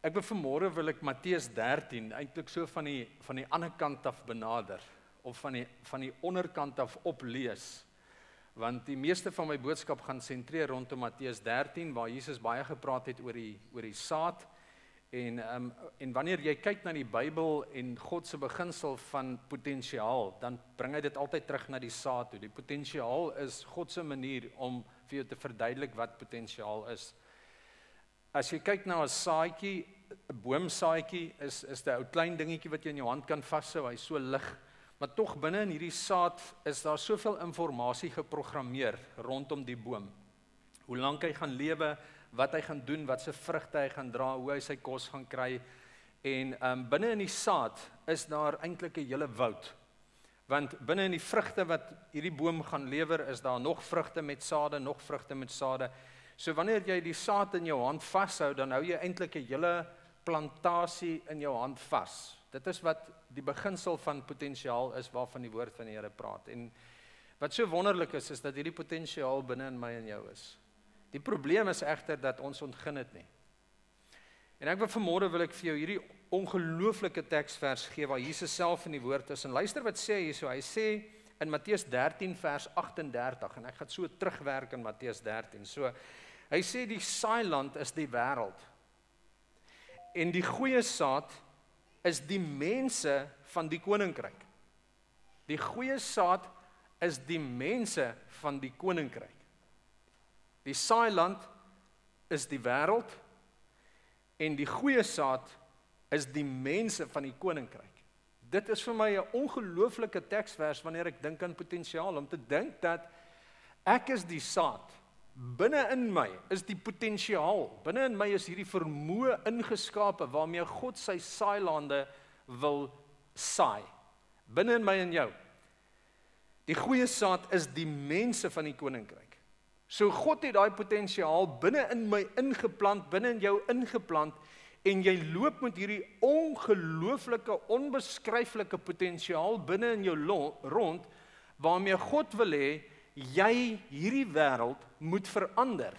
Ek wil vanmôre wil ek Matteus 13 eintlik so van die van die ander kant af benader of van die van die onderkant af oplees. Want die meeste van my boodskap gaan sentreer rondom Matteus 13 waar Jesus baie gepraat het oor die oor die saad en um, en wanneer jy kyk na die Bybel en God se beginsel van potensiaal, dan bring hy dit altyd terug na die saad toe. Die potensiaal is God se manier om vir jou te verduidelik wat potensiaal is. As jy kyk na 'n saadjie, 'n boomsaadjie is is 'n ou klein dingetjie wat jy in jou hand kan vashou, hy's so lig. Maar tog binne in hierdie saad is daar soveel inligting geprogrammeer rondom die boom. Hoe lank hy gaan lewe, wat hy gaan doen, wat se vrugte hy gaan dra, hoe hy sy kos gaan kry. En um binne in die saad is daar eintlik 'n hele woud. Want binne in die vrugte wat hierdie boom gaan lewer, is daar nog vrugte met sade, nog vrugte met sade. So wanneer jy die saad in jou hand vashou, dan hou jy eintlik 'n hele plantasie in jou hand vas. Dit is wat die beginsel van potensiaal is waarvan die woord van die Here praat. En wat so wonderlik is, is dat hierdie potensiaal binne in my en jou is. Die probleem is egter dat ons ontgin dit nie. En ek wil vanmôre wil ek vir jou hierdie ongelooflike teksvers gee waar Jesus self in die woord is. En luister wat sê hy hierso. Hy sê in Matteus 13 vers 38 en ek gaan so terugwerk in Matteus 13. So Hy sê die saailand is die wêreld. En die goeie saad is die mense van die koninkryk. Die goeie saad is die mense van die koninkryk. Die saailand is die wêreld en die goeie saad is die mense van die koninkryk. Dit is vir my 'n ongelooflike teksvers wanneer ek dink aan potensiaal om te dink dat ek is die saad Binne in my is die potensiaal. Binne in my is hierdie vermoë ingeskape waarmee God sy saailande wil saai. Binne in my en jou. Die goeie saad is die mense van die koninkryk. So God het daai potensiaal binne in my ingeplant, binne in jou ingeplant en jy loop met hierdie ongelooflike onbeskryflike potensiaal binne in jou rond waarmee God wil hê jy hierdie wêreld moet verander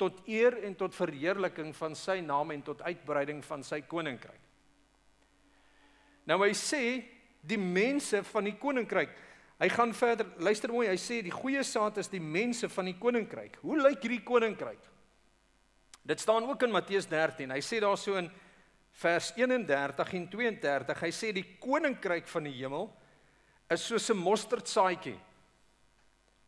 tot eer en tot verheerliking van sy naam en tot uitbreiding van sy koninkryk. Nou hy sê die mense van die koninkryk. Hy gaan verder, luister mooi, hy sê die goeie saad is die mense van die koninkryk. Hoe lyk hierdie koninkryk? Dit staan ook in Matteus 13. Hy sê daar so in vers 31 en 32, hy sê die koninkryk van die hemel is soos 'n mosterdsaadjie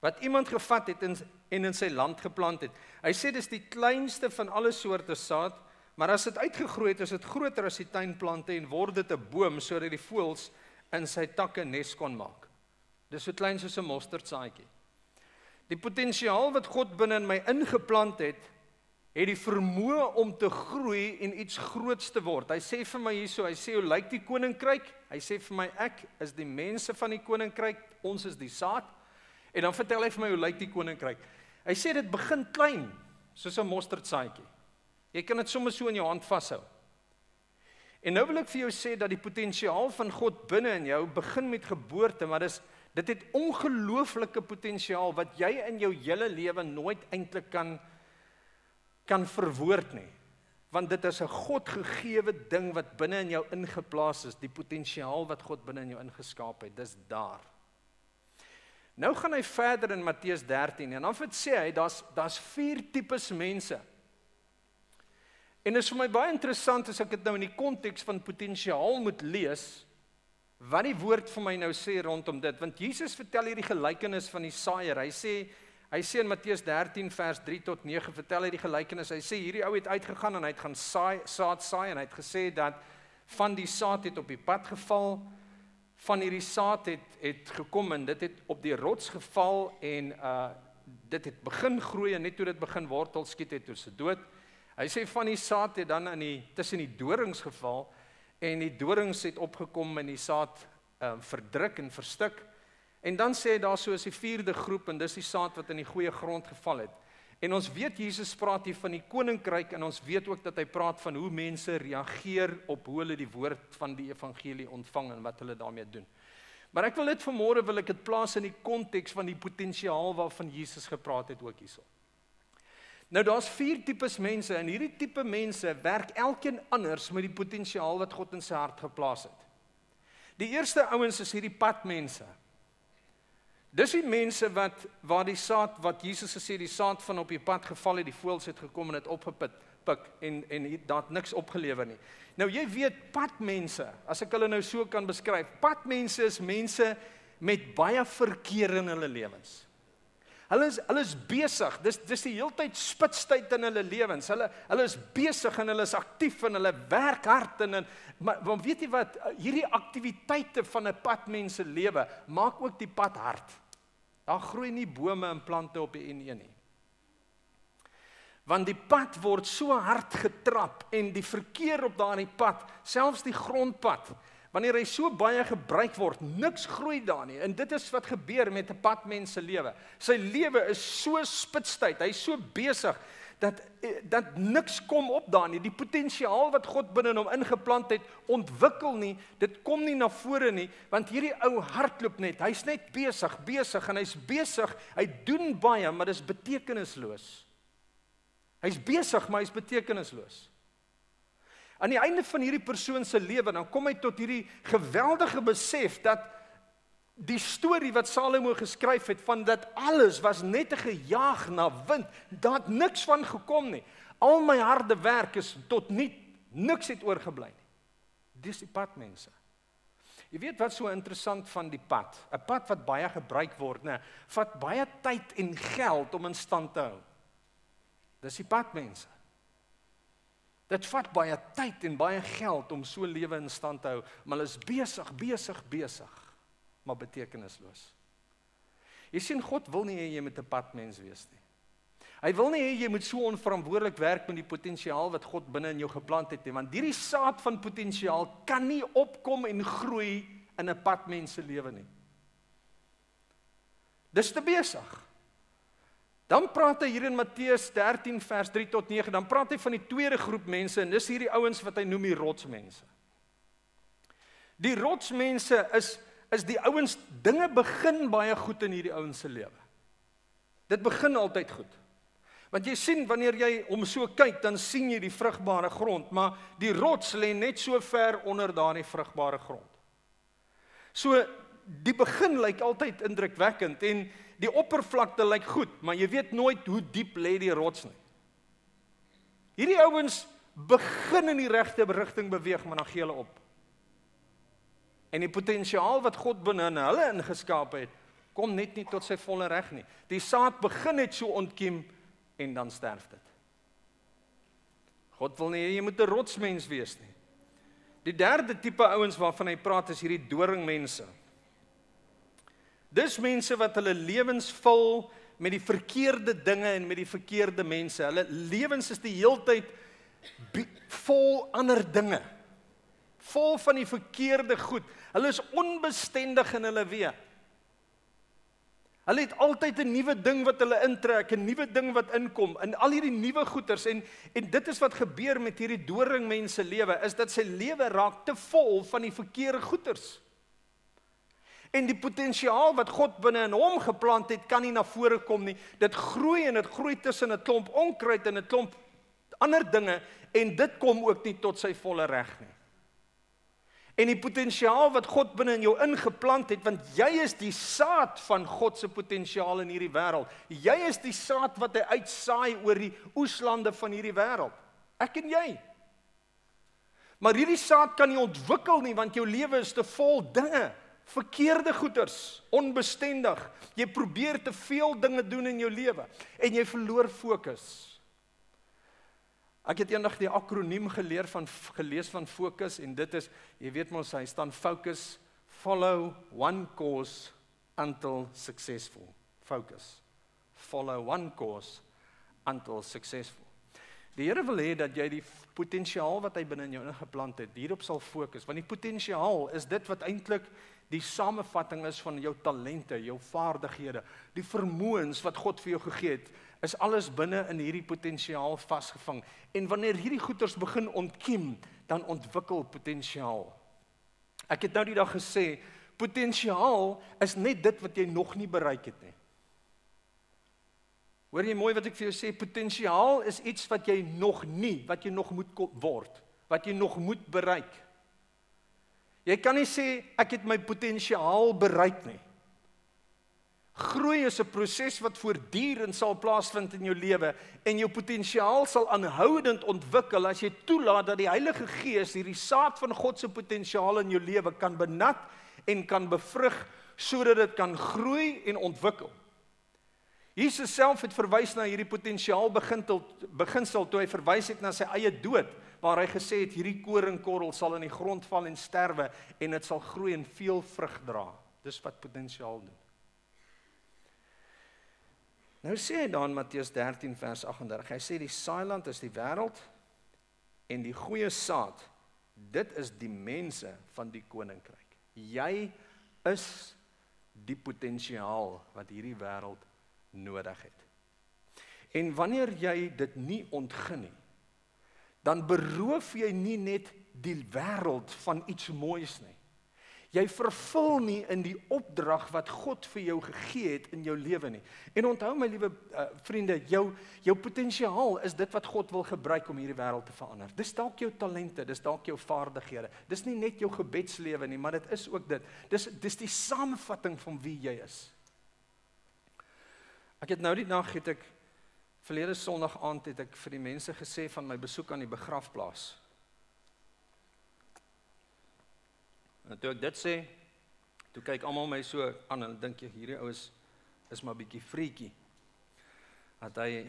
wat iemand gevat het en en in sy land geplant het. Hy sê dis die kleinste van alle soorte saad, maar as dit uitgegroei het, is dit groter as die tuinplante en word dit 'n boom sodat die voëls in sy takke nes kon maak. Dis so klein soos 'n mosterdsaadjie. Die potensiaal wat God binne in my ingeplant het, het die vermoë om te groei en iets groots te word. Hy sê vir my hierso, hy sê hoe lyk die koninkryk? Hy sê vir my ek is die mense van die koninkryk, ons is die saad. En dan vertel hy vir my hoe lyk die koninkryk. Hy sê dit begin klein, soos 'n mosterdsaadjie. Jy kan dit sommer so in jou hand vashou. En nou wil ek vir jou sê dat die potensiaal van God binne in jou begin met geboorte, maar dis dit het ongelooflike potensiaal wat jy in jou hele lewe nooit eintlik kan kan verwoord nie. Want dit is 'n Godgegewe ding wat binne in jou ingeplaas is, die potensiaal wat God binne in jou ingeskaap het, dis daar. Nou gaan hy verder in Matteus 13 en dan wat sê hy daar's daar's vier tipes mense. En dit is vir my baie interessant as ek dit nou in die konteks van potensiaal moet lees wat die woord vir my nou sê rondom dit want Jesus vertel hierdie gelykenis van die saaier. Hy sê hy sê in Matteus 13 vers 3 tot 9 vertel hy die gelykenis. Hy sê hierdie ou het uitgegaan en hy het gaan saai saad saai en hy het gesê dat van die saad het op die pad geval van hierdie saad het het gekom en dit het op die rots geval en uh dit het begin groei en net toe dit begin wortel skiet het toe se dood. Hy sê van die saad het dan in die tussen die dorings geval en die dorings het opgekom en die saad uh verdruk en verstik. En dan sê hy daar so is die vierde groep en dis die saad wat in die goeie grond geval het. En ons weet Jesus praat hier van die koninkryk en ons weet ook dat hy praat van hoe mense reageer op hoe hulle die woord van die evangelie ontvang en wat hulle daarmee doen. Maar ek wil dit vanmôre wil ek dit plaas in die konteks van die potensiaal waarvan Jesus gepraat het ook hierso. Nou daar's vier tipes mense en hierdie tipe mense werk elkeen anders met die potensiaal wat God in sy hart geplaas het. Die eerste ouens is hierdie padmense. Dis die mense wat waar die saad wat Jesus gesê die saad van op die pad geval het, die voëls het gekom en dit opgepik pik en en daar het niks opgelewer nie. Nou jy weet padmense, as ek hulle nou so kan beskryf, padmense is mense met baie verkeer in hulle lewens. Hulle is hulle is besig. Dis dis die heeltyd spitstyd in hulle lewens. Hulle hulle is besig en hulle is aktief en hulle werk hard en en maar want weet jy wat hierdie aktiwiteite van 'n padmens se lewe maak ook die pad hard. Daar groei nie bome en plante op die N1 nie. Want die pad word so hard getrap en die verkeer op daardie pad, selfs die grondpad, wanneer hy so baie gebruik word, niks groei daar nie. En dit is wat gebeur met 'n padmens se lewe. Sy lewe is so spitstyd, hy's so besig dat dat niks kom op daar nie. Die potensiaal wat God binne hom ingeplant het, ontwikkel nie. Dit kom nie na vore nie, want hierdie ou hardloop net. Hy's net besig, besig en hy's besig. Hy doen baie, maar dis betekenisloos. Hy's besig, maar hy's betekenisloos. Aan die einde van hierdie persoon se lewe dan kom hy tot hierdie geweldige besef dat die storie wat Salomo geskryf het van dat alles was net 'n gejaag na wind, daar niks van gekom nie. Al my harde werk is tot niet, niks het oorgebly nie. Dis die pad mense. Jy weet wat so interessant van die pad? 'n Pad wat baie gebruik word, nê, vat baie tyd en geld om in stand te hou. Dis die pad mense. Dit vat baie tyd en baie geld om so 'n lewe in stand te hou, maar hulle is besig, besig, besig, maar betekenisloos. Jy sien God wil nie hê jy moet 'n padmens wees nie. Hy wil nie hê jy moet so onverantwoordelik werk met die potensiaal wat God binne in jou geplant het nie, want hierdie saad van potensiaal kan nie opkom en groei in 'n padmens se lewe nie. Dis te besig. Dan praat hy hier in Matteus 13 vers 3 tot 9, dan praat hy van die tweede groep mense en dis hierdie ouens wat hy noem die rotsmense. Die rotsmense is is die ouens dinge begin baie goed in hierdie ouens se lewe. Dit begin altyd goed. Want jy sien wanneer jy om so kyk, dan sien jy die vrugbare grond, maar die rots lê net so ver onder daardie vrugbare grond. So die begin lyk altyd indrukwekkend en Die oppervlakte lyk goed, maar jy weet nooit hoe diep lê die rots nie. Hierdie ouens begin in die regte rigting beweeg, maar dan gee hulle op. En die potensiaal wat God binne in hulle ingeskaap het, kom net nie tot sy volle reg nie. Die saad begin net so ontkiem en dan sterf dit. God wil nie jy moet 'n rotsmens wees nie. Die derde tipe ouens waarvan hy praat is hierdie doringmense. Dis mense wat hulle lewens vul met die verkeerde dinge en met die verkeerde mense. Hulle lewens is die heeltyd vol ander dinge. Vol van die verkeerde goed. Hulle is onbestendig in hulle weë. Hulle het altyd 'n nuwe ding wat hulle intrek, 'n nuwe ding wat inkom in al hierdie nuwe goeders en en dit is wat gebeur met hierdie doringmense lewe is dat sy lewe raak te vol van die verkeerde goeders en die potensiaal wat God binne in hom geplant het, kan nie na vore kom nie. Dit groei en dit groei tussen 'n klomp onkruid en 'n klomp ander dinge en dit kom ook nie tot sy volle reg nie. En die potensiaal wat God binne in jou ingeplant het, want jy is die saad van God se potensiaal in hierdie wêreld. Jy is die saad wat hy uitsaai oor die oeslande van hierdie wêreld. Ek en jy. Maar hierdie saad kan nie ontwikkel nie want jou lewe is te vol dinge verkeerde goeders, onbestendig. Jy probeer te veel dinge doen in jou lewe en jy verloor fokus. Ek het eendag die akroniem geleer van gelees van fokus en dit is jy weet mos hy staan focus follow one course until successful. Focus. Follow one course until successful. Die Here wil hê dat jy die potensiaal wat hy binne in jou ingeplant het, hierop sal fokus want die potensiaal is dit wat eintlik die samevatting is van jou talente, jou vaardighede, die vermoëns wat God vir jou gegee het, is alles binne in hierdie potensiaal vasgevang. En wanneer hierdie goeters begin ontkiem, dan ontwikkel potensiaal. Ek het nou die dag gesê, potensiaal is net dit wat jy nog nie bereik het nie. Hoor jy mooi wat ek vir jou sê? Potensiaal is iets wat jy nog nie, wat jy nog moet word, wat jy nog moet bereik. Jy kan nie sê ek het my potensiaal bereik nie. Groei is 'n proses wat voortdurend sal plaasvind in jou lewe en jou potensiaal sal aanhoudend ontwikkel as jy toelaat dat die Heilige Gees hierdie saad van God se potensiaal in jou lewe kan benat en kan bevrug sodat dit kan groei en ontwikkel. Jesus self het verwys na hierdie potensiaal beginsel beginsel toe hy verwys het na sy eie dood waar hy gesê het hierdie koringkorrel sal in die grond val en sterwe en dit sal groei en veel vrug dra. Dis wat potensiaal doen. Nou sê hy dan Matteus 13 vers 38. Hy sê die saailand is die wêreld en die goeie saad dit is die mense van die koninkryk. Jy is die potensiaal wat hierdie wêreld nodig het. En wanneer jy dit nie ontgin nie, dan beroof jy nie net die wêreld van iets moois nie. Jy vervul nie in die opdrag wat God vir jou gegee het in jou lewe nie. En onthou my liewe uh, vriende, jou jou potensiaal is dit wat God wil gebruik om hierdie wêreld te verander. Dis dalk jou talente, dis dalk jou vaardighede. Dis nie net jou gebedslewe nie, maar dit is ook dit. Dis dis die samevatting van wie jy is. Ek het nou die nag het ek verlede Sondag aand het ek vir die mense gesê van my besoek aan die begrafplaas. En toe ek dit sê, toe kyk almal my so aan en dink jy hierdie ou is is maar bietjie freaky. Dat hy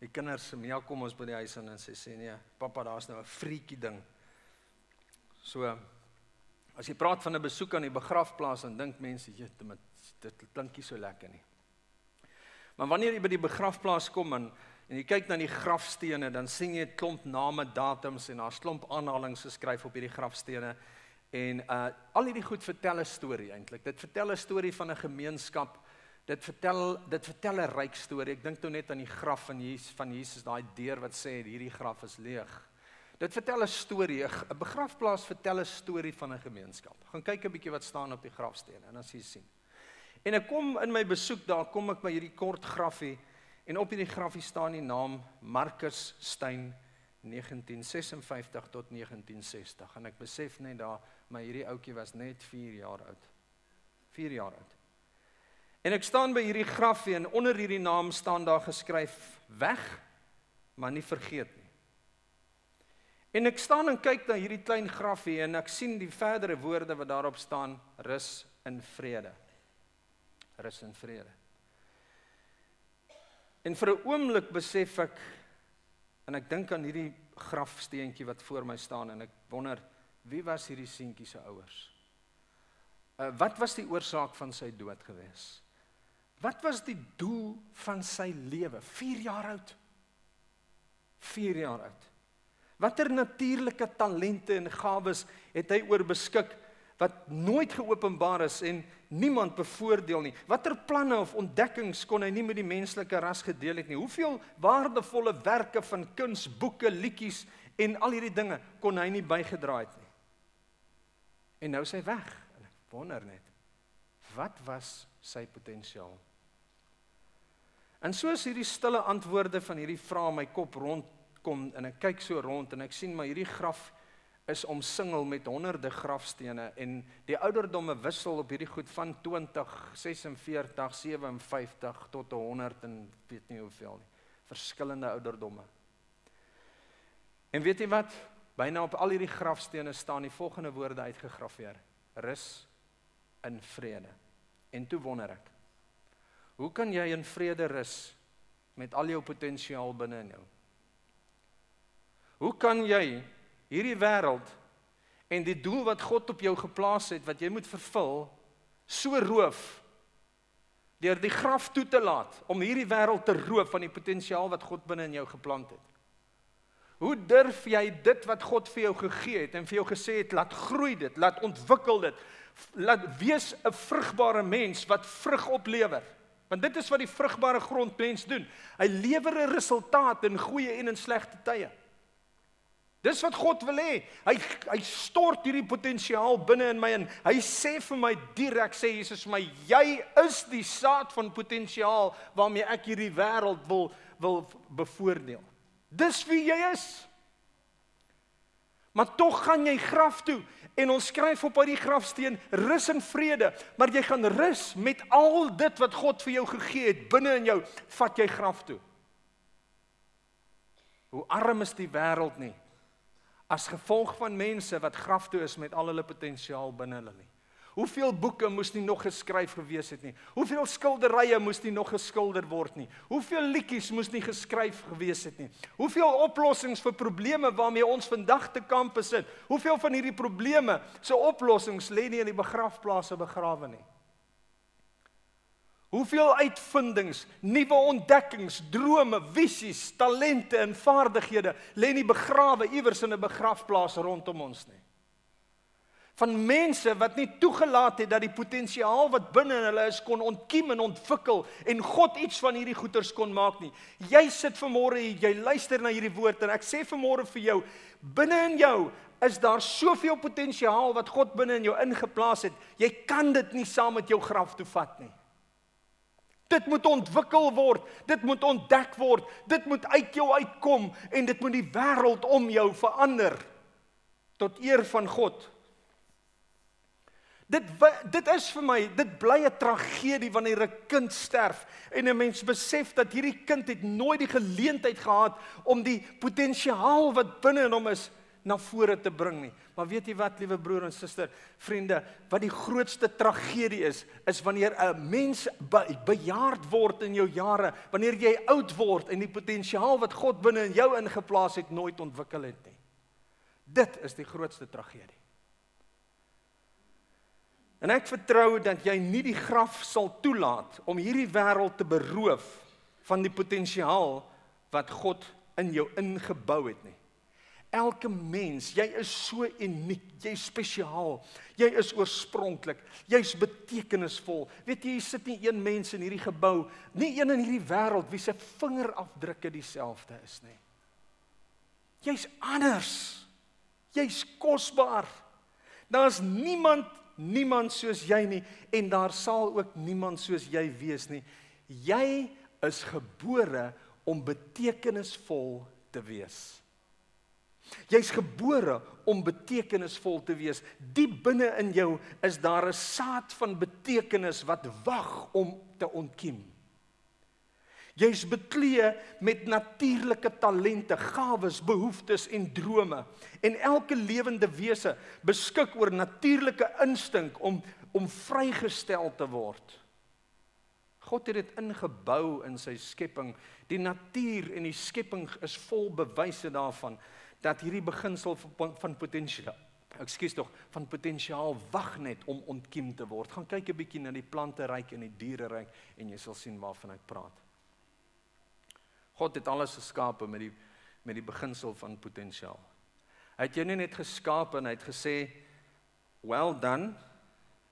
die kinders se mee kom ons by die huis en sê sê nee, pappa, daar's nou 'n freaky ding. So as jy praat van 'n besoek aan die begrafplaas dan dink mense jy dit dit klink nie so lekker nie. Maar wanneer jy by die begrafplaas kom en en jy kyk na die grafstene, dan sien jy 'n klomp name, datums en daar's klomp aanhalings geskryf op hierdie grafstene. En uh al hierdie goed vertel 'n storie eintlik. Dit vertel 'n storie van 'n gemeenskap. Dit vertel dit vertel 'n ryk storie. Ek dink toe net aan die graf van Jesus van Jesus, daai deur wat sê hierdie graf is leeg. Dit vertel 'n storie. 'n Begrafplaas vertel 'n storie van 'n gemeenskap. Gaan kyk 'n bietjie wat staan op die grafstene en dan sien jy sien. En ek kom in my besoek daar kom ek by hierdie kort grafie en op hierdie grafie staan die naam Marcus Steyn 1956 tot 1960 en ek besef net daar maar hierdie ouetjie was net 4 jaar oud. 4 jaar oud. En ek staan by hierdie grafie en onder hierdie naam staan daar geskryf weg maar nie vergeet nie. En ek staan en kyk na hierdie klein grafie en ek sien die verdere woorde wat daarop staan rus in vrede. Rus in vrede. En vir 'n oomblik besef ek En ek dink aan hierdie grafsteentjie wat voor my staan en ek wonder wie was hierdie seentjie se ouers? Uh wat was die oorsaak van sy dood gewees? Wat was die doel van sy lewe? 4 jaar oud. 4 jaar oud. Watter natuurlike talente en gawes het hy oorbeskik wat nooit geopenbaar is en niemand bevoordeel nie. Watter planne of ontdekkings kon hy nie met die menslike ras gedeel het nie? Hoeveel waardevolle werke van kuns, boeke, liedjies en al hierdie dinge kon hy nie bygedra het nie? En nou is hy weg. En ek wonder net wat was sy potensiaal? En soos hierdie stille antwoorde van hierdie vrae my kop rondkom en ek kyk so rond en ek sien maar hierdie graf is omsingel met honderde grafstene en die ouderdomme wissel op hierdie goed van 20, 46, 57 tot 100 en weet nie hoeveel nie. Verskillende ouderdomme. En weet jy wat? Byna op al hierdie grafstene staan die volgende woorde uitgegraveer: Rus in vrede. En toe wonder ek, hoe kan jy in vrede rus met al jou potensiaal binne in jou? Hoe kan jy hierdie wêreld en die doel wat God op jou geplaas het wat jy moet vervul so roof deur die graf toe te laat om hierdie wêreld te roof van die potensiaal wat God binne in jou geplant het. Hoe durf jy dit wat God vir jou gegee het en vir jou gesê het laat groei dit, laat ontwikkel dit, laat wees 'n vrugbare mens wat vrug oplewer? Want dit is wat die vrugbare grond mens doen. Hy lewer 'n resultaat in goeie en in slegte tye. Dis wat God wil hê. Hy hy stort hierdie potensiaal binne in my in. Hy sê vir my direk sê Jesus vir my, jy is die saad van potensiaal waarmee ek hierdie wêreld wil wil bevoordeel. Dis wie jy is. Maar tog gaan jy graf toe en ons skryf op uit die grafsteen rus en vrede, maar jy gaan rus met al dit wat God vir jou gegee het binne in jou, vat jy graf toe. Hoe arm is die wêreld nie as gevolg van mense wat graf toe is met al hulle potensiaal binne hulle nie. Hoeveel boeke moes nie nog geskryf gewees het nie? Hoeveel skilderye moes nie nog geskilder word nie? Hoeveel liedjies moes nie geskryf gewees het nie? Hoeveel oplossings vir probleme waarmee ons vandag te kamp sit? Hoeveel van hierdie probleme se oplossings lê nie in die begrafplaase begrawe nie? Hoeveel uitvindings, nuwe ontdekkings, drome, visies, talente en vaardighede lê nie begrawe iewers in 'n begrafplaas rondom ons nie. Van mense wat nie toegelaat het dat die potensiaal wat binne in hulle is kon ontkiem en ontwikkel en God iets van hierdie goeters kon maak nie. Jy sit vanmôre hier, jy luister na hierdie woord en ek sê vanmôre vir jou, binne in jou is daar soveel potensiaal wat God binne in jou ingeplaas het. Jy kan dit nie saam met jou graf toe vat nie. Dit moet ontwikkel word, dit moet ontdek word, dit moet uit jou uitkom en dit moet die wêreld om jou verander tot eer van God. Dit dit is vir my, dit bly 'n tragedie wanneer 'n kind sterf en 'n mens besef dat hierdie kind het nooit die geleentheid gehad om die potensiaal wat binne in hom is na vore te bring nie. Maar weet jy wat, liewe broer en suster, vriende, wat die grootste tragedie is, is wanneer 'n mens be, bejaard word in jou jare, wanneer jy oud word en die potensiaal wat God binne in jou ingeplaas het nooit ontwikkel het nie. Dit is die grootste tragedie. En ek vertrou dat jy nie die graf sal toelaat om hierdie wêreld te beroof van die potensiaal wat God in jou ingebou het nie. Elke mens, jy is so uniek, jy's spesiaal. Jy is oorspronklik, jy's betekenisvol. Weet jy, jy sit nie een mens in hierdie gebou, nie een in hierdie wêreld wie se vingerafdrukke dieselfde is nie. Jy's anders. Jy's kosbaar. Daar's niemand niemand soos jy nie en daar sal ook niemand soos jy wees nie. Jy is gebore om betekenisvol te wees. Jy's gebore om betekenisvol te wees. Diep binne in jou is daar 'n saad van betekenis wat wag om te ontkiem. Jy's beklee met natuurlike talente, gawes, behoeftes en drome. En elke lewende wese beskik oor natuurlike instink om om vrygestel te word. God het dit ingebou in sy skepping. Die natuur en die skepping is vol bewyse daarvan dat hierdie beginsel van potensiaal ekskuus tog van potensiaal wag net om ontkiem te word. Gaan kyk 'n bietjie na die plante ryk en die diere ryk en jy sal sien waarvan ek praat. God het alles geskape met die met die beginsel van potensiaal. Hy het jou nie net geskaap en hy het gesê well done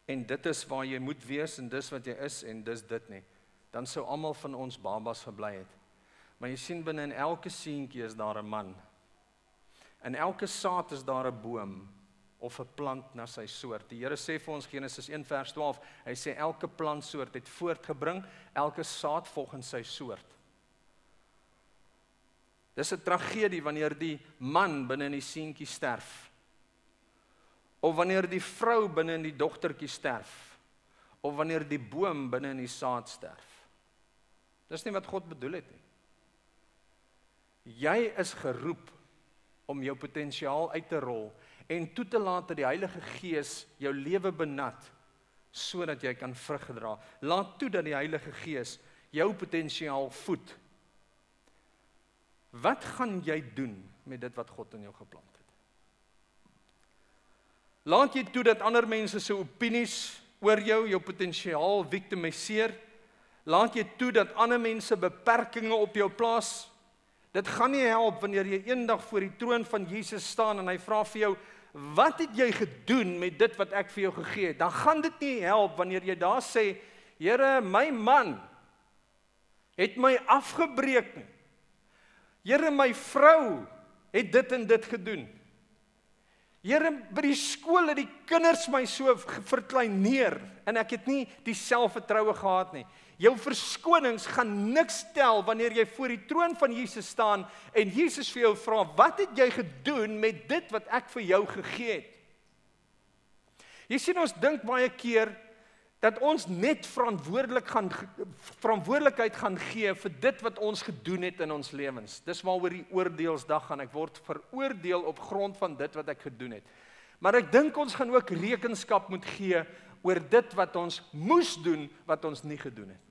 en dit is waar jy moet wees en dis wat jy is en dis dit nie. Dan sou almal van ons babas gebly het. Maar jy sien binne in elke seentjie is daar 'n man In elke saad is daar 'n boom of 'n plant na sy soort. Die Here sê vir ons Genesis 1 vers 12, hy sê elke plantsoort het voortgebring, elke saad volgens sy soort. Dis 'n tragedie wanneer die man binne in die seentjie sterf. Of wanneer die vrou binne in die dogtertjie sterf. Of wanneer die boom binne in die saad sterf. Dis nie wat God bedoel het nie. Jy is geroep om jou potensiaal uit te rol en toe te laat dat die Heilige Gees jou lewe benat sodat jy kan vrug dra. Laat toe dat die Heilige Gees jou potensiaal voed. Wat gaan jy doen met dit wat God in jou geplant het? Laat jy toe dat ander mense se opinies oor jou jou potensiaal victimiseer? Laat jy toe dat ander mense beperkings op jou plaas? Dit gaan nie help wanneer jy eendag voor die troon van Jesus staan en hy vra vir jou, "Wat het jy gedoen met dit wat ek vir jou gegee het?" Dan gaan dit nie help wanneer jy daar sê, "Here, my man het my afgebreek nie. Here, my vrou het dit en dit gedoen. Here, by die skool het die kinders my so verkleineer en ek het nie die selfvertroue gehad nie. Jou verskonings gaan niks tel wanneer jy voor die troon van Jesus staan en Jesus vir jou vra, "Wat het jy gedoen met dit wat ek vir jou gegee het?" Jy sien ons dink baie keer dat ons net verantwoordelik gaan verantwoordelikheid gaan gee vir dit wat ons gedoen het in ons lewens. Dis waaroor die oordeelsdag gaan. Ek word veroordeel op grond van dit wat ek gedoen het. Maar ek dink ons gaan ook rekenskap moet gee oor dit wat ons moes doen wat ons nie gedoen het nie.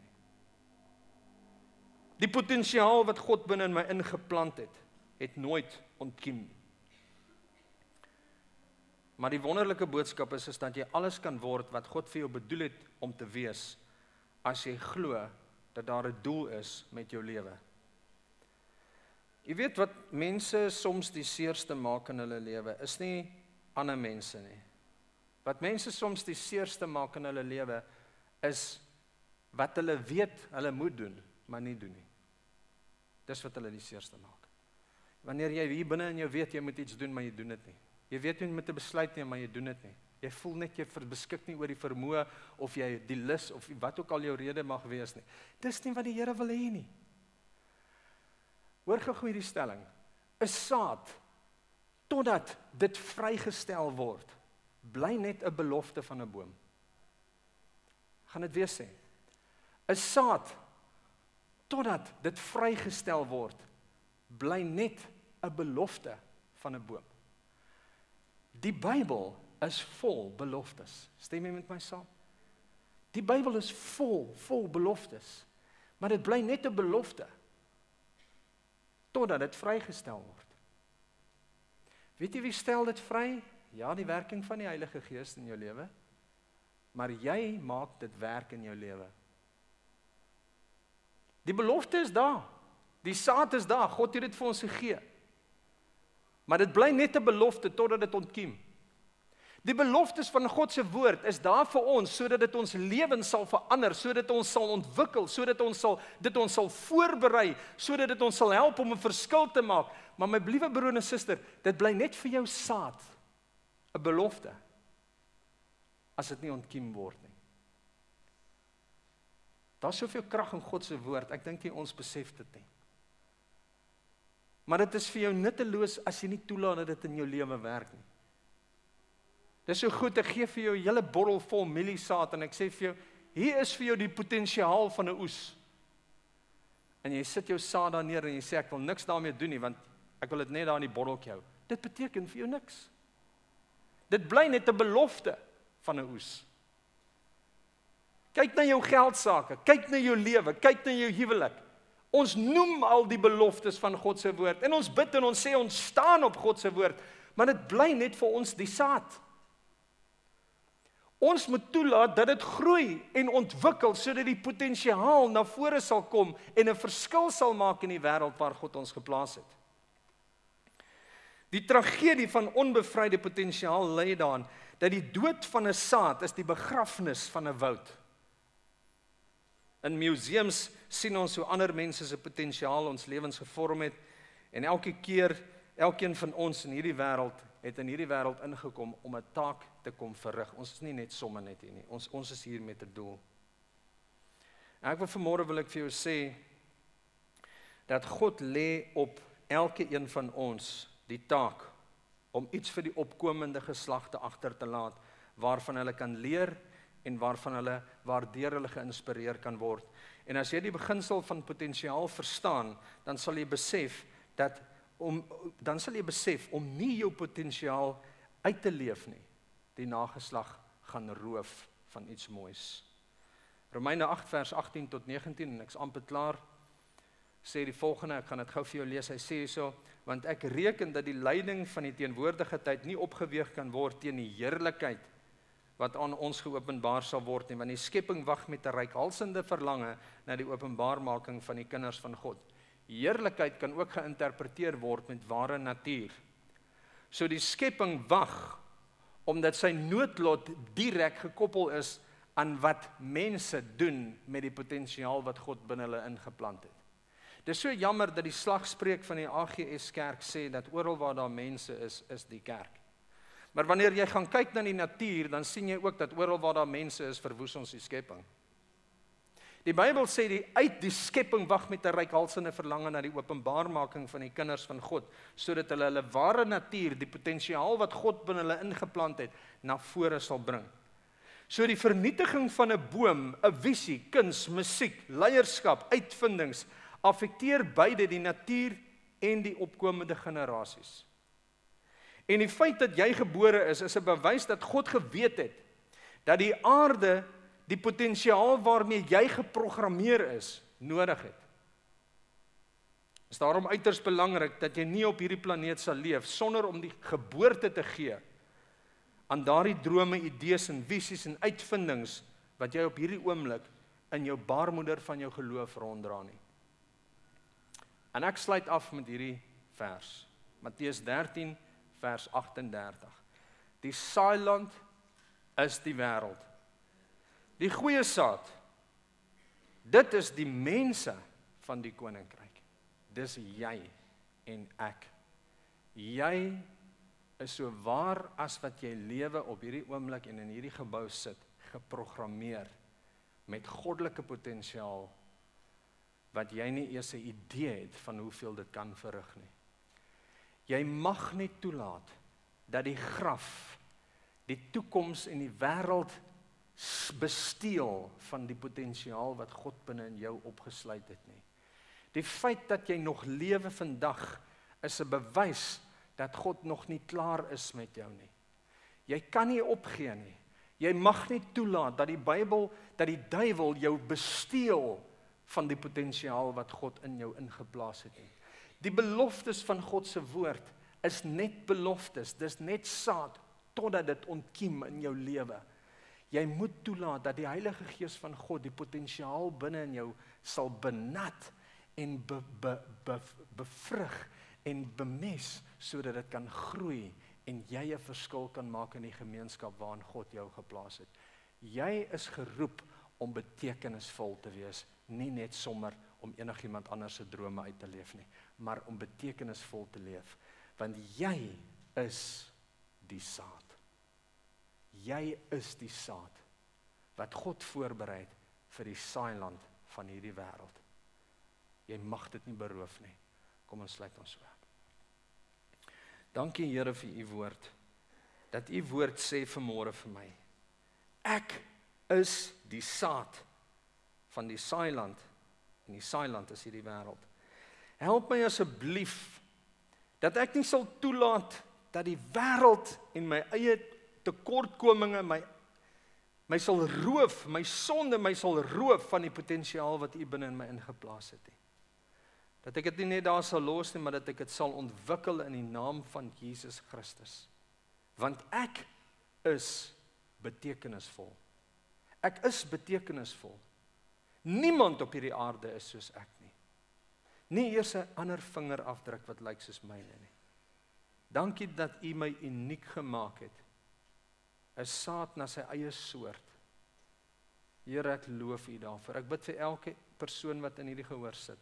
Die potensiaal wat God binne in my ingeplant het, het nooit ontkiem nie. Maar die wonderlike boodskap is is dat jy alles kan word wat God vir jou bedoel het om te wees as jy glo dat daar 'n doel is met jou lewe. Jy weet wat mense soms die seerste maak in hulle lewe is nie ander mense nie. Wat mense soms die seerste maak in hulle lewe is wat hulle weet hulle moet doen, maar nie doen nie. Dis wat hulle die seerste maak. Wanneer jy hier binne in jou weet jy moet iets doen, maar jy doen dit nie. Jy weet jy moet 'n besluit neem, maar jy doen dit nie. Jy voel net jy beskik nie oor die vermoë of jy die lus of wat ook al jou rede mag wees nie. Dis nie wat die Here wil hê nie. Hoor gou hierdie stelling. 'n Saad totdat dit vrygestel word, bly net 'n belofte van 'n boom. Gaan dit weer sê. 'n Saad totdat dit vrygestel word, bly net 'n belofte van 'n boom. Die Bybel is vol beloftes. Stem jy met my saam? Die Bybel is vol, vol beloftes. Maar dit bly net 'n belofte totdat dit vrygestel word. Weet jy wie stel dit vry? Ja, die werking van die Heilige Gees in jou lewe. Maar jy maak dit werk in jou lewe. Die belofte is daar. Die saad is daar. God het dit vir ons gegee. Maar dit bly net 'n belofte totdat dit ontkiem. Die beloftes van God se woord is daar vir ons sodat dit ons lewens sal verander, sodat ons sal ontwikkel, sodat ons sal dit ons sal voorberei, sodat dit ons sal help om 'n verskil te maak. Maar my liewe broer en suster, dit bly net vir jou saad, 'n belofte. As dit nie ontkiem word nie. Daar's soveel krag in God se woord. Ek dink jy ons besef dit nie. Maar dit is vir jou nutteloos as jy nie toelaat dat dit in jou lewe werk nie. Dis so goed ek gee vir jou 'n hele bottel vol mieliesaad en ek sê vir jou hier is vir jou die potensiaal van 'n oes. En jy sit jou saad daar neer en jy sê ek wil niks daarmee doen nie want ek wil dit net daar in die botteltjie hou. Dit beteken vir jou niks. Dit bly net 'n belofte van 'n oes. Kyk na jou geld sake, kyk na jou lewe, kyk na jou huwelik. Ons noem al die beloftes van God se woord en ons bid en ons sê ons staan op God se woord, maar dit bly net vir ons die saad. Ons moet toelaat dat dit groei en ontwikkel sodat die potensiaal na vore sal kom en 'n verskil sal maak in die wêreld waar God ons geplaas het. Die tragedie van onbevryde potensiaal lê daarin dat die dood van 'n saad is die begrafnis van 'n woud. In museums sien ons hoe ander mense se potensiaal ons lewens gevorm het en elke keer elkeen van ons in hierdie wêreld het in hierdie wêreld ingekom om 'n taak te kom verrig. Ons is nie net somme net hier nie. Ons ons is hier met 'n doel. En ek wil vanmôre wil ek vir jou sê dat God lê op elke een van ons die taak om iets vir die opkomende geslagte agter te laat waarvan hulle kan leer en waarvan hulle waardeur hulle geïnspireer kan word. En as jy die beginsel van potensiaal verstaan, dan sal jy besef dat om dan sal jy besef om nie jou potensiaal uit te leef nie, die nageslag gaan roof van iets moois. Romeine 8 vers 18 tot 19 en ek's amper klaar sê die volgende, ek gaan dit gou vir jou lees. Hy sê hierso, want ek reken dat die lyding van die teenwoordige tyd nie opgeweeg kan word teen die heerlikheid wat aan ons geopenbaar sal word nie want die skepping wag met 'n reikhalsende verlange na die openbarmaking van die kinders van God. Heerlikheid kan ook geïnterpreteer word met ware natuur. So die skepping wag omdat sy noodlot direk gekoppel is aan wat mense doen met die potensiaal wat God binne hulle ingeplant het. Dis so jammer dat die slagspreuk van die AGS kerk sê dat oral waar daar mense is, is die kerk. Maar wanneer jy gaan kyk na die natuur, dan sien jy ook dat oral waar daar mense is, verwoes ons die skepping. Die Bybel sê die uit die skepping wag met 'n reikhalsende verlange na die openbarmaking van die kinders van God, sodat hulle hulle ware natuur, die potensiaal wat God binne hulle ingeplant het, na vore sal bring. So die vernietiging van 'n boom, 'n visie, kuns, musiek, leierskap, uitvindings affekteer beide die natuur en die opkomende generasies. En die feit dat jy gebore is, is 'n bewys dat God geweet het dat die aarde die potensiaal waarmee jy geprogrammeer is nodig het. Dit is daarom uiters belangrik dat jy nie op hierdie planeet sal leef sonder om die geboorte te gee aan daardie drome, idees en visies en uitvindings wat jy op hierdie oomblik in jou baarmoeder van jou geloof ronddra nie. En ek sluit af met hierdie vers. Matteus 13 vers 38. Die saailand is die wêreld. Die goeie saad. Dit is die mense van die koninkryk. Dis jy en ek. Jy is so waar as wat jy lewe op hierdie oomblik en in hierdie gebou sit, geprogrammeer met goddelike potensiaal wat jy nie eers 'n idee het van hoeveel dit kan verrig nie. Jy mag nie toelaat dat die graf die toekoms en die wêreld besteel van die potensiaal wat God binne in jou opgesluit het nie. Die feit dat jy nog lewe vandag is 'n bewys dat God nog nie klaar is met jou nie. Jy kan nie opgee nie. Jy mag nie toelaat dat die Bybel dat die duiwel jou besteel van die potensiaal wat God in jou ingeplaas het nie. Die beloftes van God se woord is net beloftes. Dis net saad totdat dit ontkiem in jou lewe. Jy moet toelaat dat die Heilige Gees van God die potensiaal binne in jou sal benat en be, be, be, bevrug en bemes sodat dit kan groei en jy 'n verskil kan maak in die gemeenskap waarin God jou geplaas het. Jy is geroep om betekenisvol te wees, nie net sommer om enigiemand anders se drome uit te leef nie, maar om betekenisvol te leef, want jy is die saad. Jy is die saad wat God voorberei het vir die saailand van hierdie wêreld. Jy mag dit nie beroof nie. Kom ons sluit ons so. Dankie Here vir u woord. Dat u woord sê vanmôre vir my. Ek is die saad van die saailand en die saailand is hierdie wêreld. Help my asseblief dat ek nie sal toelaat dat die wêreld en my eie tekortkominge my my sal roof, my sonde my sal roof van die potensiaal wat U binne in my ingeplaas het. Dat ek dit nie net daar sal los nie, maar dat ek dit sal ontwikkel in die naam van Jesus Christus. Want ek is betekenisvol. Ek is betekenisvol. Niemand op hierdie aarde is soos ek nie. Nie eers 'n ander vingerafdruk wat lyk soos myne nie. Dankie dat U my uniek gemaak het 'n saad na sy eie soort. Here, ek loof U daarvoor. Ek bid vir elke persoon wat in hierdie gehoor sit.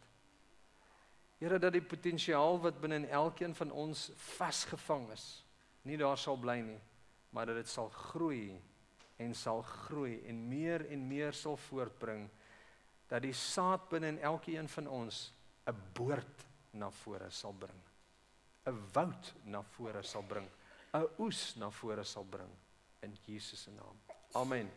Here, dat die potensiaal wat binne in elkeen van ons vasgevang is, nie daar sal bly nie, maar dat dit sal groei en sal groei en meer en meer sal voortbring dat die saad binne in elkeen van ons 'n boord na vore sal bring. 'n woud na vore sal bring, 'n oes na vore sal bring in Jesus se naam. Amen.